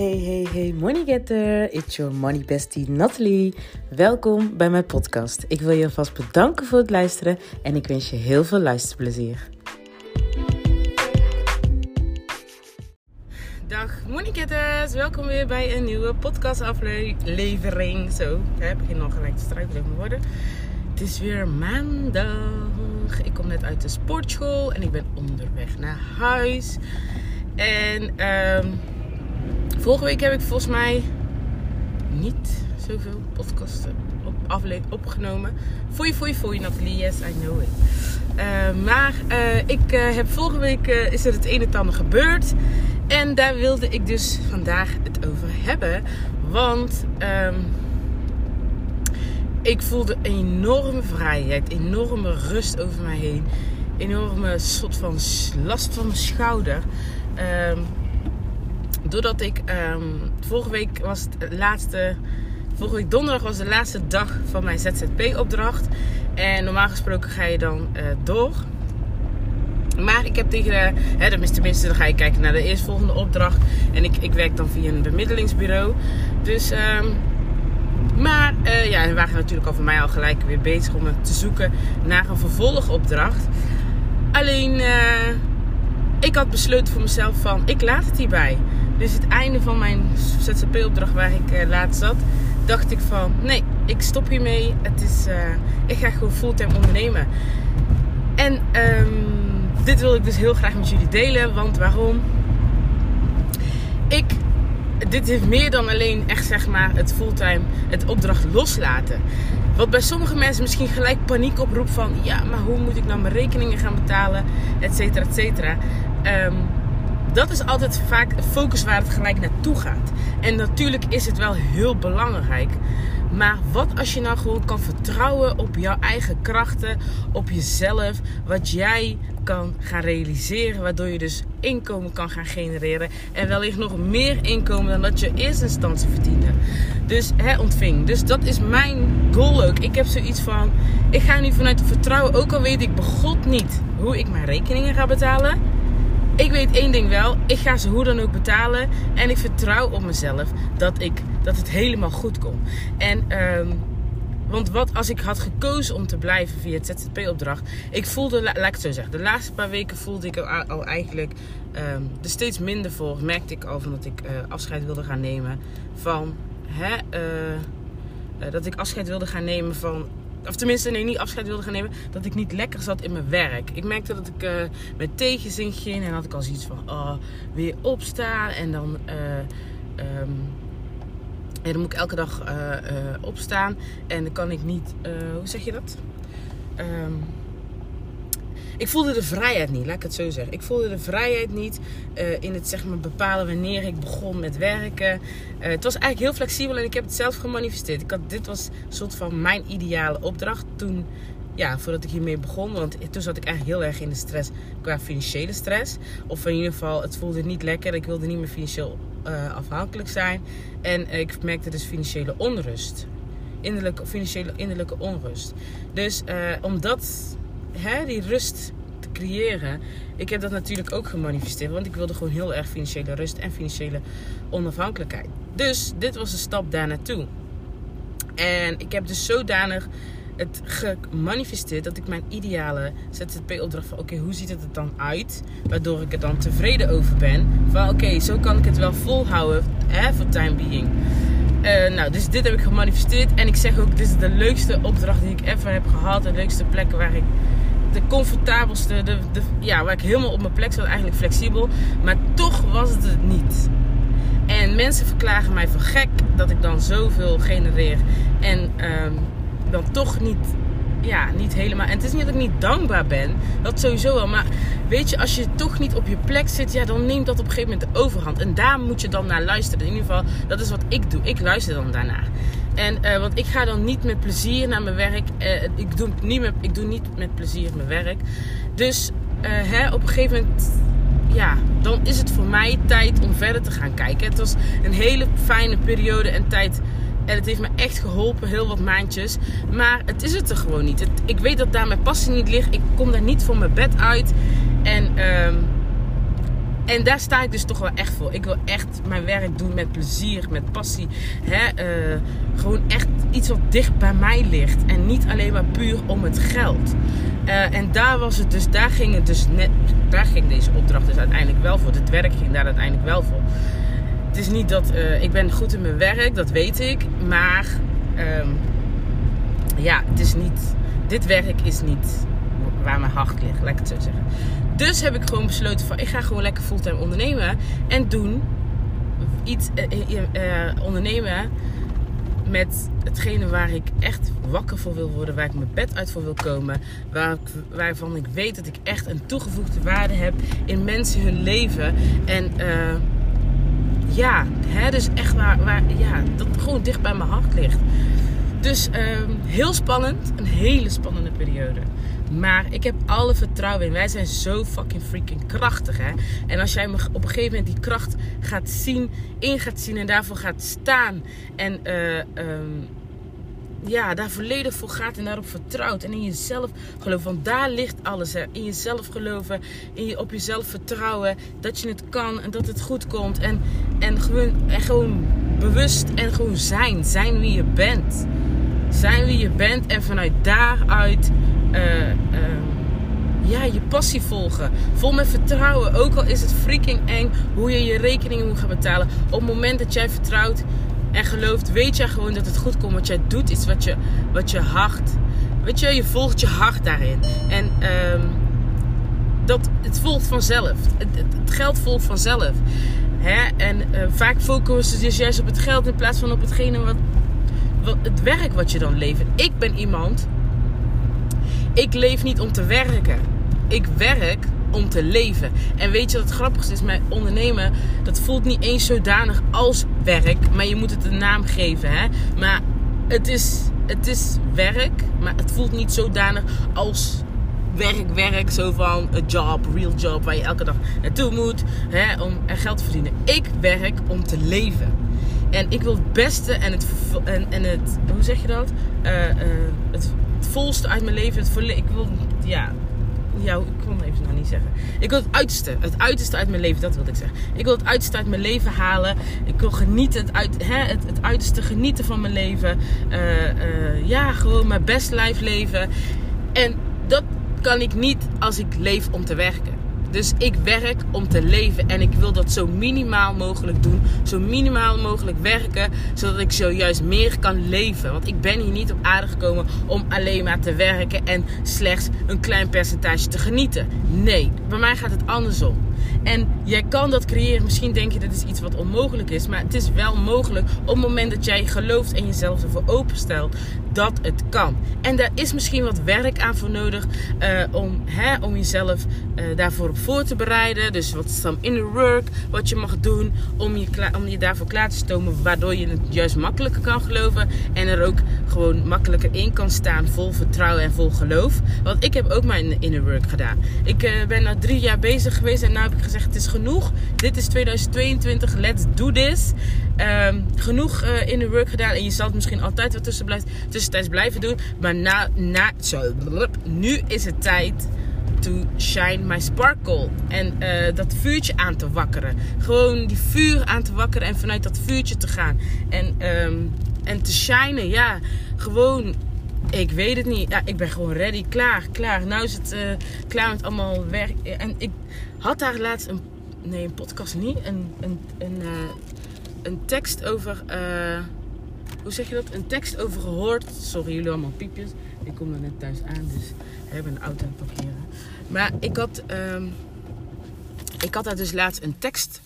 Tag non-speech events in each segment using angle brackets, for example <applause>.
Hey, hey, hey, money getter. It's your money bestie Natalie. Welkom bij mijn podcast. Ik wil je alvast bedanken voor het luisteren en ik wens je heel veel luisterplezier. Dag money getters, welkom weer bij een nieuwe podcastaflevering. Zo, ik begin nog gelijk te struikelen mijn woorden. Het is weer maandag. Ik kom net uit de sportschool en ik ben onderweg naar huis. En ehm Vorige week heb ik volgens mij niet zoveel podcasten op opgenomen. Foei, foei, foei, Nathalie. Yes, I know it. Uh, maar uh, ik uh, heb vorige week is er het een en ander gebeurd. En daar wilde ik dus vandaag het over hebben. Want um, ik voelde enorme vrijheid, enorme rust over mij heen. Enorme soort van last van mijn schouder. Um, doordat ik um, vorige week was het laatste. Vorige week donderdag was de laatste dag van mijn ZZP-opdracht. En normaal gesproken ga je dan uh, door. Maar ik heb tegen de. Hè, tenminste, dan ga je kijken naar de eerstvolgende opdracht. En ik, ik werk dan via een bemiddelingsbureau. Dus. Um, maar uh, ja, we waren natuurlijk al voor mij al gelijk weer bezig om te zoeken naar een vervolgopdracht. Alleen. Ik had besloten voor mezelf van ik laat het hierbij. Dus het einde van mijn ZZP-opdracht waar ik uh, laatst zat, dacht ik van nee, ik stop hiermee. Het is, uh, ik ga gewoon fulltime ondernemen. En um, dit wil ik dus heel graag met jullie delen. Want waarom? Ik, dit heeft meer dan alleen echt zeg maar het fulltime, het opdracht loslaten. Wat bij sommige mensen misschien gelijk paniek oproept van ja, maar hoe moet ik nou mijn rekeningen gaan betalen, et cetera, et cetera. Um, dat is altijd vaak focus waar het gelijk naartoe gaat. En natuurlijk is het wel heel belangrijk. Maar wat als je nou gewoon kan vertrouwen op jouw eigen krachten, op jezelf, wat jij kan gaan realiseren, waardoor je dus inkomen kan gaan genereren en wellicht nog meer inkomen dan dat je in eerste instantie verdiende. Dus hè, ontving. Dus dat is mijn goal ook. Ik heb zoiets van, ik ga nu vanuit het vertrouwen, ook al weet ik begot niet hoe ik mijn rekeningen ga betalen ik weet één ding wel. Ik ga ze hoe dan ook betalen. En ik vertrouw op mezelf dat, ik, dat het helemaal goed komt. En, um, want wat als ik had gekozen om te blijven via het ZZP-opdracht. Ik voelde, laat ik zo zeggen. De laatste paar weken voelde ik al, eigenlijk um, steeds minder voor. Merkte ik al van dat ik uh, afscheid wilde gaan nemen van. Hè, uh, dat ik afscheid wilde gaan nemen van of tenminste, nee, niet afscheid wilde gaan nemen. Dat ik niet lekker zat in mijn werk. Ik merkte dat ik uh, met tegenzin ging. En had ik al zoiets van, oh, weer opstaan. En dan, uh, dan moet ik elke dag uh, opstaan. En dan kan ik niet, hoe zeg je dat? Um, ik voelde de vrijheid niet, laat ik het zo zeggen. Ik voelde de vrijheid niet uh, in het zeg maar, bepalen wanneer ik begon met werken. Uh, het was eigenlijk heel flexibel en ik heb het zelf gemanifesteerd. Ik had, dit was een soort van mijn ideale opdracht toen, ja, voordat ik hiermee begon. Want toen zat ik eigenlijk heel erg in de stress qua financiële stress. Of in ieder geval, het voelde niet lekker. Ik wilde niet meer financieel uh, afhankelijk zijn. En ik merkte dus financiële onrust. Innerlijke, financiële innerlijke onrust. Dus omdat die rust te creëren. Ik heb dat natuurlijk ook gemanifesteerd. Want ik wilde gewoon heel erg financiële rust en financiële onafhankelijkheid. Dus dit was een stap daar naartoe. En ik heb dus zodanig het gemanifesteerd dat ik mijn ideale ZZP-opdracht van oké, hoe ziet het er dan uit? Waardoor ik er dan tevreden over ben. Van oké, zo kan ik het wel volhouden hè, voor time being. Uh, nou, dus dit heb ik gemanifesteerd. En ik zeg ook, dit is de leukste opdracht die ik ever heb gehad. De leukste plekken waar ik de comfortabelste, de, de, ja, waar ik helemaal op mijn plek zat, eigenlijk flexibel. Maar toch was het het niet. En mensen verklagen mij voor gek dat ik dan zoveel genereer. En um, dan toch niet, ja, niet helemaal. En het is niet dat ik niet dankbaar ben. Dat sowieso wel. Maar weet je, als je toch niet op je plek zit, ja, dan neemt dat op een gegeven moment de overhand. En daar moet je dan naar luisteren. In ieder geval, dat is wat ik doe. Ik luister dan daarnaar. En, uh, want ik ga dan niet met plezier naar mijn werk. Uh, ik, doe niet met, ik doe niet met plezier mijn werk. Dus uh, hè, op een gegeven moment, ja, dan is het voor mij tijd om verder te gaan kijken. Het was een hele fijne periode en tijd. En het heeft me echt geholpen, heel wat maandjes. Maar het is het er gewoon niet. Ik weet dat daar mijn passie niet ligt. Ik kom daar niet van mijn bed uit. En, uh, En daar sta ik dus toch wel echt voor. Ik wil echt mijn werk doen met plezier, met passie. Hè? Eh, gewoon echt iets wat dicht bij mij ligt. En niet alleen maar puur om het geld. Uh, en daar was het dus, daar ging het dus net, daar ging deze opdracht dus uiteindelijk wel voor. Het werk ging daar uiteindelijk wel voor. Het is niet dat uh, ik ben goed in mijn werk, dat weet ik. Maar um, ja, het is niet. Dit werk is niet waar mijn hart ligt, laat ik het zo zeggen. Dus heb ik gewoon besloten van ik ga gewoon lekker fulltime ondernemen en doen iets uh, uh, ondernemen met hetgene waar ik echt wakker voor wil worden, waar ik mijn bed uit voor wil komen, waar waarvan ik weet dat ik echt een toegevoegde waarde heb in mensen hun leven en uh, ja, hè, dus echt waar, waar ja, dat gewoon dicht bij mijn hart ligt. Dus uh, heel spannend, een hele spannende periode. Maar ik heb alle vertrouwen in. Wij zijn zo fucking freaking krachtig, hè. En als jij op een gegeven moment die kracht gaat zien, in gaat zien en daarvoor gaat staan. En uh, ja, daar volledig voor gaat en daarop vertrouwt. En in jezelf geloven. Want daar ligt alles. Hè. In jezelf geloven. In je, op jezelf vertrouwen. Dat je het kan en dat het goed komt. En, en, gewoon, en gewoon bewust en gewoon zijn. Zijn wie je bent. Zijn wie je bent. En vanuit daaruit uh, uh, ja, je passie volgen. Vol met vertrouwen. Ook al is het freaking eng hoe je je rekeningen moet gaan betalen. Op het moment dat jij vertrouwt en gelooft, weet jij gewoon dat het goed komt. Want jij doet iets wat je, wat je hart. Weet je, je volgt je hart daarin. En um, dat, het volgt vanzelf. Het geld volgt vanzelf. Hè? En uh, vaak focussen ze dus juist op het geld in plaats van op hetgene wat, wat, het werk wat je dan levert. Ik ben iemand. Ik leef niet om te werken. Ik werk om te leven. En weet je wat het grappigste is? Mijn ondernemen, dat voelt niet eens zodanig als werk. Maar je moet het een naam geven. Hè? Maar het is, het is werk. Maar het voelt niet zodanig als werk, werk. Zo van een job, real job. Waar je elke dag naartoe moet. Hè, om er geld te verdienen. Ik werk om te leven. En ik wil het beste en het, en, en het hoe zeg je dat? Uh, het, het volste uit mijn leven. Het ik wil, ja, ja, ik kon even nog niet zeggen. Ik wil het uiterste, het uiterste uit mijn leven, dat wilde ik zeggen. Ik wil het uiterste uit mijn leven halen. Ik wil genieten, het, uit, hè, het, het uiterste genieten van mijn leven. Uh, uh, ja, gewoon mijn best life leven. En dat kan ik niet als ik leef om te werken. Dus ik werk om te leven en ik wil dat zo minimaal mogelijk doen. Zo minimaal mogelijk werken, zodat ik zojuist meer kan leven. Want ik ben hier niet op aarde gekomen om alleen maar te werken en slechts een klein percentage te genieten. Nee, bij mij gaat het andersom. En jij kan dat creëren. Misschien denk je dat is iets wat onmogelijk is. Maar het is wel mogelijk op het moment dat jij gelooft en jezelf ervoor openstelt dat het kan. En daar is misschien wat werk aan voor nodig uh, om, hè, om jezelf uh, daarvoor op voor te bereiden. Dus wat some inner work wat je mag doen om je, om je daarvoor klaar te stomen. Waardoor je het juist makkelijker kan geloven. En er ook gewoon makkelijker in kan staan vol vertrouwen en vol geloof. Want ik heb ook mijn inner work gedaan. Ik uh, ben nu drie jaar bezig geweest en nu ik gezegd het is genoeg. Dit is 2022, let's do this. Um, genoeg uh, inner work gedaan. En je zal het misschien altijd wat tussen blijven, tussentijds blijven doen. Maar na, na, zo, nu is het tijd to shine my sparkle. En uh, dat vuurtje aan te wakkeren. Gewoon die vuur aan te wakkeren en vanuit dat vuurtje te gaan. En, um, en te shinen, ja. Gewoon, ik weet het niet. Ja, ik ben gewoon ready, klaar, klaar. Nou is het uh, klaar met allemaal werk. En ik had daar laatst een, nee, een podcast niet. Een, een, een, uh, een tekst over, hoe zeg je dat? Een tekst over gehoord. Sorry jullie allemaal piepjes. Ik kom er net thuis aan, dus we hebben een auto aan het parkeren. Maar ik had, um, ik had daar dus laatst een tekst,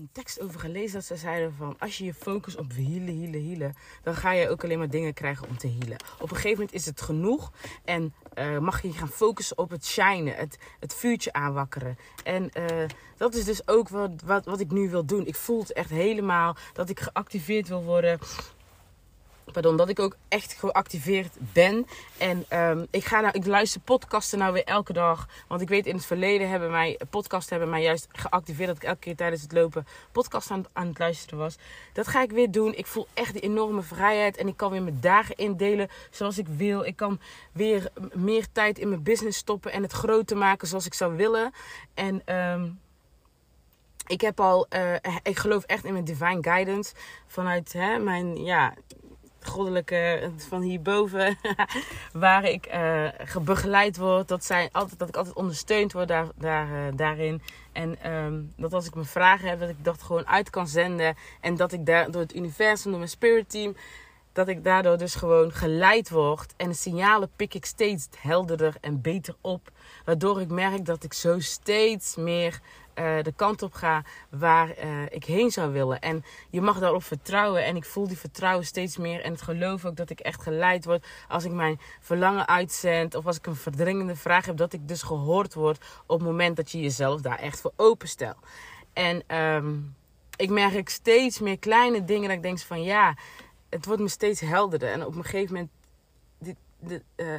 een tekst over gelezen. Dat ze zeiden van, als je je focust op healen, healen, healen. Dan ga je ook alleen maar dingen krijgen om te healen. Op een gegeven moment is het genoeg. En uh, mag je gaan focussen op het shinen. Het, het vuurtje aanwakkeren. En uh, dat is dus ook wat, wat, wat ik nu wil doen. Ik voel het echt helemaal dat ik geactiveerd wil worden pardon, dat ik ook echt geactiveerd ben. En um, ik, ga nou, ik luister podcasten nou weer elke dag. Want ik weet in het verleden hebben mij podcasten hebben mij juist geactiveerd. Dat ik elke keer tijdens het lopen podcast aan, aan het luisteren was. Dat ga ik weer doen. Ik voel echt die enorme vrijheid. En ik kan weer mijn dagen indelen zoals ik wil. Ik kan weer meer tijd in mijn business stoppen. En het groter maken zoals ik zou willen. En um, ik heb al, uh, ik geloof echt in mijn divine guidance. Vanuit hè, mijn, ja, goddelijke van hierboven, <laughs> waar ik uh, begeleid word. Dat, zij altijd, dat ik altijd ondersteund word daar, daar, uh, daarin. En um, dat als ik mijn vragen heb, dat ik dat gewoon uit kan zenden. En dat ik daar door het universum, door mijn spirit team, dat ik daardoor dus gewoon geleid word. En de signalen pik ik steeds helderder en beter op. Waardoor ik merk dat ik zo steeds meer uh, de kant op ga waar uh, ik heen zou willen. En je mag daarop vertrouwen. En ik voel die vertrouwen steeds meer. En het geloof ook dat ik echt geleid word. Als ik mijn verlangen uitzend. Of als ik een verdringende vraag heb. Dat ik dus gehoord word op het moment dat je jezelf daar echt voor openstel. En um, ik merk steeds meer kleine dingen dat ik denk van ja, het wordt me steeds helderder. En op een gegeven moment. Dit, uh,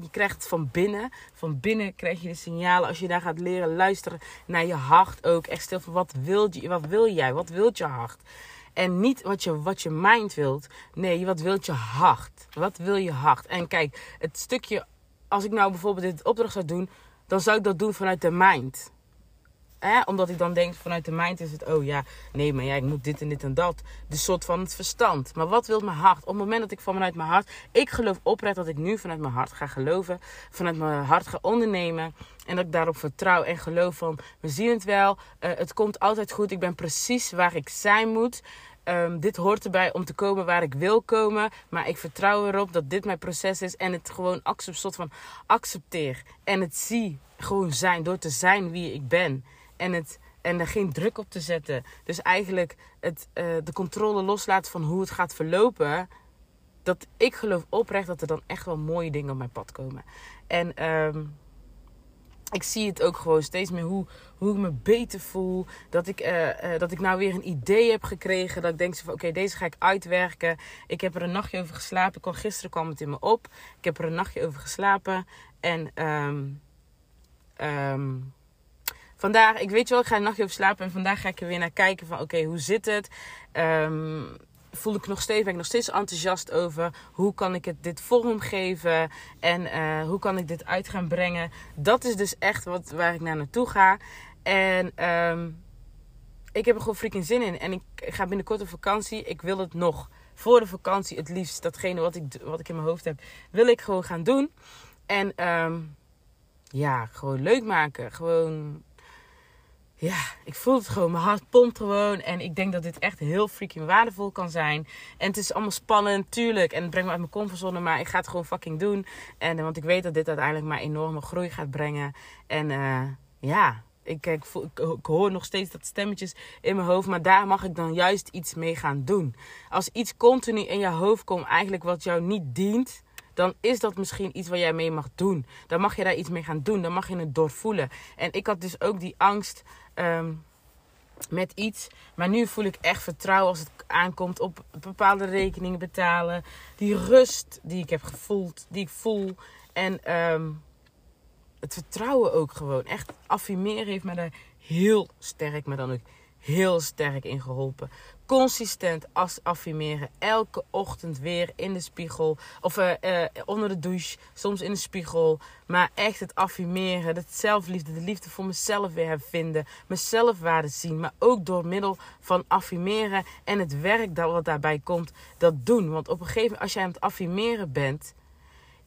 je krijgt van binnen. Van binnen krijg je de signalen. Als je daar gaat leren luisteren naar je hart ook. Echt stil van wat wil, je, wat wil jij? Wat wilt je hart? En niet wat je, wat je mind wilt. Nee, wat wilt je hart? Wat wil je hart? En kijk, het stukje... Als ik nou bijvoorbeeld dit opdracht zou doen... Dan zou ik dat doen vanuit de mind omdat ik dan denk vanuit de mind is het, oh ja, nee, maar ja, ik moet dit en dit en dat. De soort van het verstand. Maar wat wil mijn hart? Op het moment dat ik vanuit mijn hart, ik geloof oprecht dat ik nu vanuit mijn hart ga geloven. Vanuit mijn hart ga ondernemen. En dat ik daarop vertrouw en geloof van, we zien het wel. Uh, het komt altijd goed. Ik ben precies waar ik zijn moet. Um, dit hoort erbij om te komen waar ik wil komen. Maar ik vertrouw erop dat dit mijn proces is. En het gewoon soort van accepteer. En het zie gewoon zijn door te zijn wie ik ben en, het, en er geen druk op te zetten. Dus eigenlijk het, uh, de controle loslaten van hoe het gaat verlopen. Dat ik geloof oprecht dat er dan echt wel mooie dingen op mijn pad komen. En um, ik zie het ook gewoon steeds meer hoe, hoe ik me beter voel. Dat ik, uh, uh, dat ik nou weer een idee heb gekregen. Dat ik denk van oké, deze ga ik uitwerken. Ik heb er een nachtje over geslapen. Ik gisteren kwam het in me op. Ik heb er een nachtje over geslapen. En um, um, vandaag, ik weet wel, ik ga een nachtje over slapen. En vandaag ga ik er weer naar kijken van oké, hoe zit het? Um, voel ik nog steeds, ben ik nog steeds enthousiast over. Hoe kan ik het dit vormgeven? En uh, hoe kan ik dit uit gaan brengen? Dat is dus echt wat, waar ik naar naartoe ga. En um, ik heb er gewoon freaking zin in. En ik ga binnenkort op vakantie. Ik wil het nog voor de vakantie het liefst. Datgene wat ik, wat ik in mijn hoofd heb, wil ik gewoon gaan doen. En um, ja, gewoon leuk maken. Gewoon ja, ik voel het gewoon. Mijn hart pompt gewoon. En ik denk dat dit echt heel freaking waardevol kan zijn. En het is allemaal spannend, tuurlijk. En het brengt me uit mijn comfortzone. Maar ik ga het gewoon fucking doen. En, want ik weet dat dit uiteindelijk maar enorme groei gaat brengen. En uh, ja, ik, voel, ik, ik, hoor nog steeds dat stemmetjes in mijn hoofd. Maar daar mag ik dan juist iets mee gaan doen. Als iets continu in je hoofd komt, eigenlijk wat jou niet dient dan is dat misschien iets waar jij mee mag doen. Dan mag je daar iets mee gaan doen. Dan mag je het doorvoelen. En ik had dus ook die angst um, met iets. Maar nu voel ik echt vertrouwen als het aankomt op bepaalde rekeningen betalen. Die rust die ik heb gevoeld, die ik voel. En um, het vertrouwen ook gewoon. Echt affirmeren heeft me daar heel sterk, maar dan ook heel sterk in geholpen consistent affirmeren. Elke ochtend weer in de spiegel. Of uh, uh, onder de douche. Soms in de spiegel. Maar echt het affirmeren. Het zelfliefde. De liefde voor mezelf weer hervinden. Mezelf waarde zien. Maar ook door middel van affirmeren. En het werk dat wat daarbij komt. Dat doen. Want op een gegeven moment als jij aan het affirmeren bent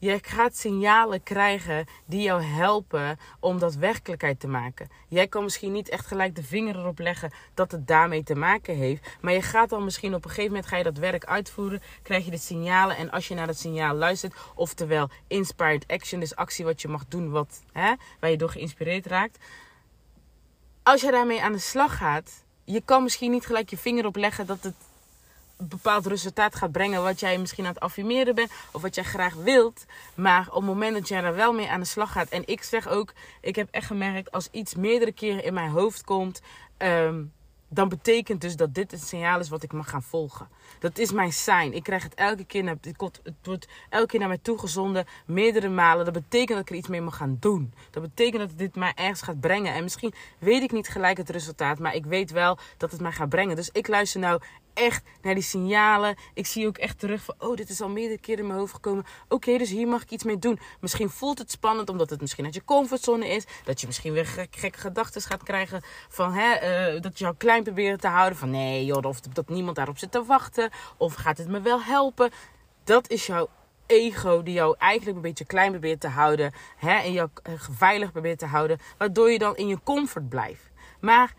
je gaat signalen krijgen die jou helpen om dat werkelijkheid te maken. Jij kan misschien niet echt gelijk de vinger erop leggen dat het daarmee te maken heeft. Maar je gaat dan misschien op een gegeven moment ga je dat werk uitvoeren. Krijg je de signalen. En als je naar dat signaal luistert, oftewel inspired action, dus actie wat je mag doen, wat, hè, waar je door geïnspireerd raakt. Als je daarmee aan de slag gaat, je kan misschien niet gelijk je vinger op leggen dat het bepaald resultaat gaat brengen wat jij misschien aan het affirmeren bent of wat jij graag wilt. Maar op het moment dat jij er wel mee aan de slag gaat. En ik zeg ook, ik heb echt gemerkt als iets meerdere keren in mijn hoofd komt. Um, dan betekent dus dat dit het signaal is wat ik mag gaan volgen. Dat is mijn sign. Ik krijg het elke keer naar, het wordt elke keer naar mij toegezonden, meerdere malen. Dat betekent dat ik er iets mee mag gaan doen. Dat betekent dat dit mij ergens gaat brengen. En misschien weet ik niet gelijk het resultaat, maar ik weet wel dat het mij gaat brengen. Dus ik luister nou echt naar die signalen. Ik zie ook echt terug van, oh, dit is al meerdere keren in mijn hoofd gekomen. Oké, dus hier mag ik iets mee doen. Misschien voelt het spannend, omdat het misschien uit je comfortzone is. Dat je misschien weer gek, gekke gedachten gaat krijgen van, hè, uh, dat je jou klein proberen te houden. Van, nee joh, of dat niemand daarop zit te wachten. Of gaat het me wel helpen? Dat is jouw ego die jou eigenlijk een beetje klein probeert te houden. Hè, en jou eh, veilig probeert te houden. Waardoor je dan in je comfort blijft. Maar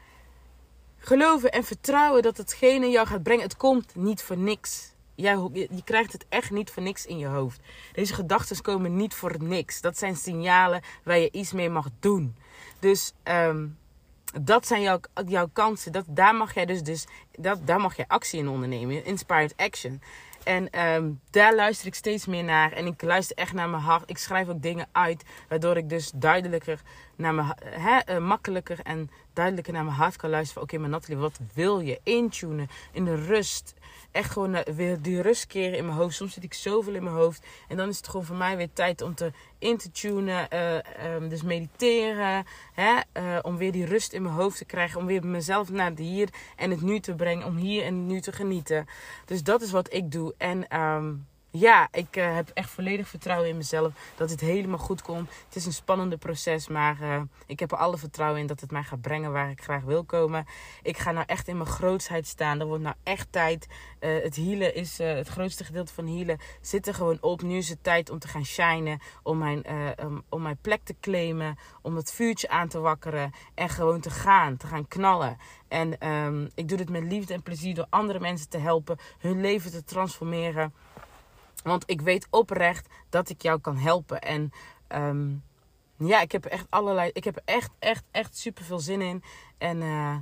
geloven en vertrouwen dat hetgene jou gaat brengen, het komt niet voor niks. Jij, je krijgt het echt niet voor niks in je hoofd. Deze gedachten komen niet voor niks. Dat zijn signalen waar je iets mee mag doen. Dus um, dat zijn jouw, jouw kansen. Dat, daar mag jij dus, dus dat, daar mag je actie in ondernemen. Inspired action. En um, daar luister ik steeds meer naar. En ik luister echt naar mijn hart. Ik schrijf ook dingen uit. Waardoor ik dus duidelijker naar mijn, uh, makkelijker en duidelijker naar mijn hart kan luisteren. Oké, maar Nathalie, wat wil je? Intunen, in de rust echt gewoon uh, weer die rust keren in mijn hoofd. Soms zit ik zoveel in mijn hoofd. En dan is het gewoon voor mij weer tijd om te in te tunen. Uh, um, dus mediteren. Hè? Uh, om weer die rust in mijn hoofd te krijgen. Om weer mezelf naar het hier en het nu te brengen. Om hier en nu te genieten. Dus dat is wat ik doe. En um, ja, ik uh, heb echt volledig vertrouwen in mezelf dat het helemaal goed komt. Het is een spannende proces, maar uh, ik heb er alle vertrouwen in dat het mij gaat brengen waar ik graag wil komen. Ik ga nou echt in mijn grootsheid staan. Er wordt nou echt tijd. Uh, het healen is het grootste gedeelte van healen. Zit er gewoon op. Nu is het tijd om te gaan shinen. Om mijn, om mijn plek te claimen. Om het vuurtje aan te wakkeren. En gewoon te gaan. Te gaan knallen. En um, ik doe dit met liefde en plezier door andere mensen te helpen. Hun leven te transformeren. Want ik weet oprecht dat ik jou kan helpen. En um, ja, ik heb echt allerlei. Ik heb echt, echt, echt super veel zin in. En uh,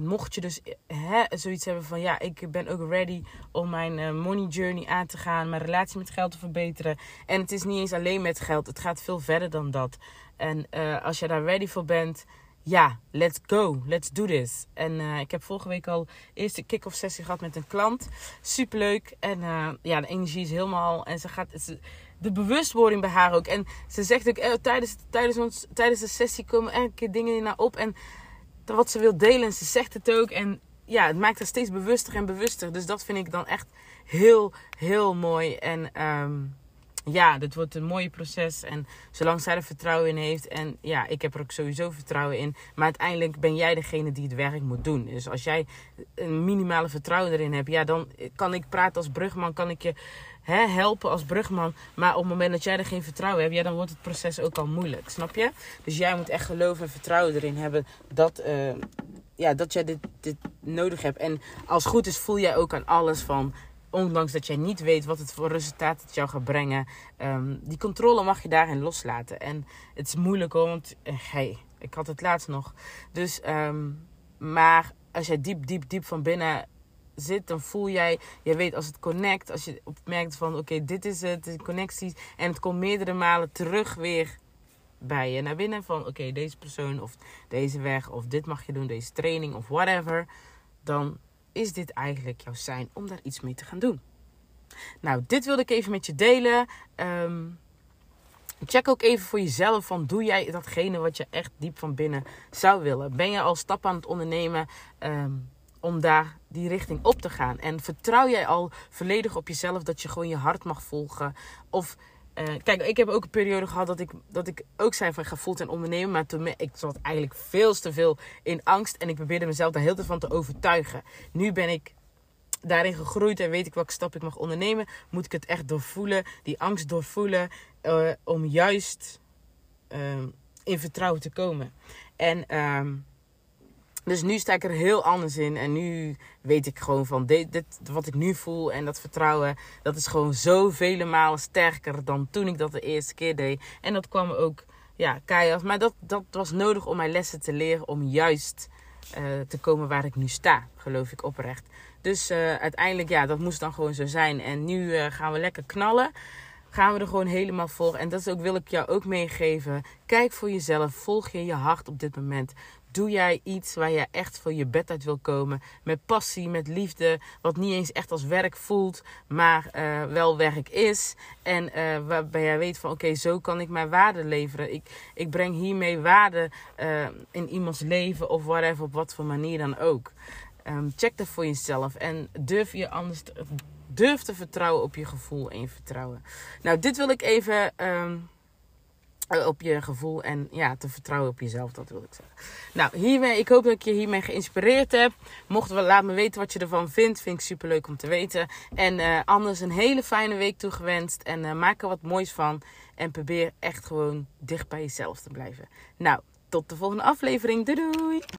mocht je dus hè, zoiets hebben van ja, ik ben ook ready om mijn uh, money journey aan te gaan, mijn relatie met geld te verbeteren. En het is niet eens alleen met geld, het gaat veel verder dan dat. En uh, als je daar ready voor bent, ja, let's go. Let's do this. En uh, ik heb vorige week al eerste kick-off sessie gehad met een klant. Superleuk. En uh, ja, de energie is helemaal... En ze gaat... De bewustwording bij haar ook. En ze zegt ook eh, tijdens, tijdens, ons, tijdens de sessie komen elke keer dingen naar op. En wat ze wil delen. En ze zegt het ook. En ja, het maakt haar steeds bewuster en bewuster. Dus dat vind ik dan echt heel, heel mooi. En... Um, ja, dit wordt een mooie proces. En zolang zij er vertrouwen in heeft. En ja, ik heb er ook sowieso vertrouwen in. Maar uiteindelijk ben jij degene die het werk moet doen. Dus als jij een minimale vertrouwen erin hebt. Ja, dan kan ik praten als brugman. Kan ik je hè, helpen als brugman. Maar op het moment dat jij er geen vertrouwen hebt. Ja, dan wordt het proces ook al moeilijk. Snap je? Dus jij moet echt geloof en vertrouwen erin hebben. Dat... Uh, ja, dat jij dit, dit nodig hebt. En als goed is, voel jij ook aan alles van ondanks dat jij niet weet wat het voor resultaat het jou gaat brengen, um, die controle mag je daarin loslaten. En het is moeilijk hoor, want uh, hey, ik had het laatst nog. Dus, um, maar als jij diep, diep, diep van binnen zit, dan voel jij, je weet als het connect, als je opmerkt van oké, dit is het, de connecties. En het komt meerdere malen terug weer bij je naar binnen van oké, deze persoon of deze weg of dit mag je doen, deze training of whatever. Dan is dit eigenlijk jouw zijn om daar iets mee te gaan doen? Nou, dit wilde ik even met je delen. Um, check ook even voor jezelf van doe jij datgene wat je echt diep van binnen zou willen? Ben je al stappen aan het ondernemen um, om daar die richting op te gaan? En vertrouw jij al volledig op jezelf dat je gewoon je hart mag volgen? Of uh, kijk, ik heb ook een periode gehad dat ik, dat ik ook zei van ga en ondernemen. Maar toen ik zat eigenlijk veel te veel in angst. En ik probeerde mezelf daar heel te van te overtuigen. Nu ben ik daarin gegroeid en weet ik welke stap ik mag ondernemen. Moet ik het echt doorvoelen, die angst doorvoelen. Uh, om juist uh, in vertrouwen te komen. En ehm, dus nu sta ik er heel anders in. En nu weet ik gewoon van dit, dit, wat ik nu voel en dat vertrouwen. Dat is gewoon zo vele malen sterker dan toen ik dat de eerste keer deed. En dat kwam ook ja, keihard. Maar dat, dat was nodig om mijn lessen te leren. Om juist uh, te komen waar ik nu sta. Geloof ik oprecht. Dus uh, uiteindelijk ja, dat moest dan gewoon zo zijn. En nu uh, gaan we lekker knallen gaan we er gewoon helemaal voor. En dat is ook, wil ik jou ook meegeven. Kijk voor jezelf. Volg je je hart op dit moment. Doe jij iets waar je echt voor je bed uit wil komen? Met passie, met liefde. Wat niet eens echt als werk voelt, maar uh, wel werk is. En uh, waarbij jij weet van oké, zo kan ik mijn waarde leveren. Ik, ik breng hiermee waarde uh, in iemands leven of whatever, op wat voor manier dan ook. Ehm, check dat voor jezelf. En durf je anders te, durf te vertrouwen op je gevoel en je vertrouwen. Nou, dit wil ik even. Ehm, op je gevoel en ja, te vertrouwen op jezelf, dat wil ik zeggen. Nou, hiermee, ik hoop dat ik je hiermee geïnspireerd heb. Mocht we, laat me weten wat je ervan vindt. Vind ik super leuk om te weten. En uh, anders een hele fijne week toegewenst. En uh, maak er wat moois van. En probeer echt gewoon dicht bij jezelf te blijven. Nou, tot de volgende aflevering. Doei doei!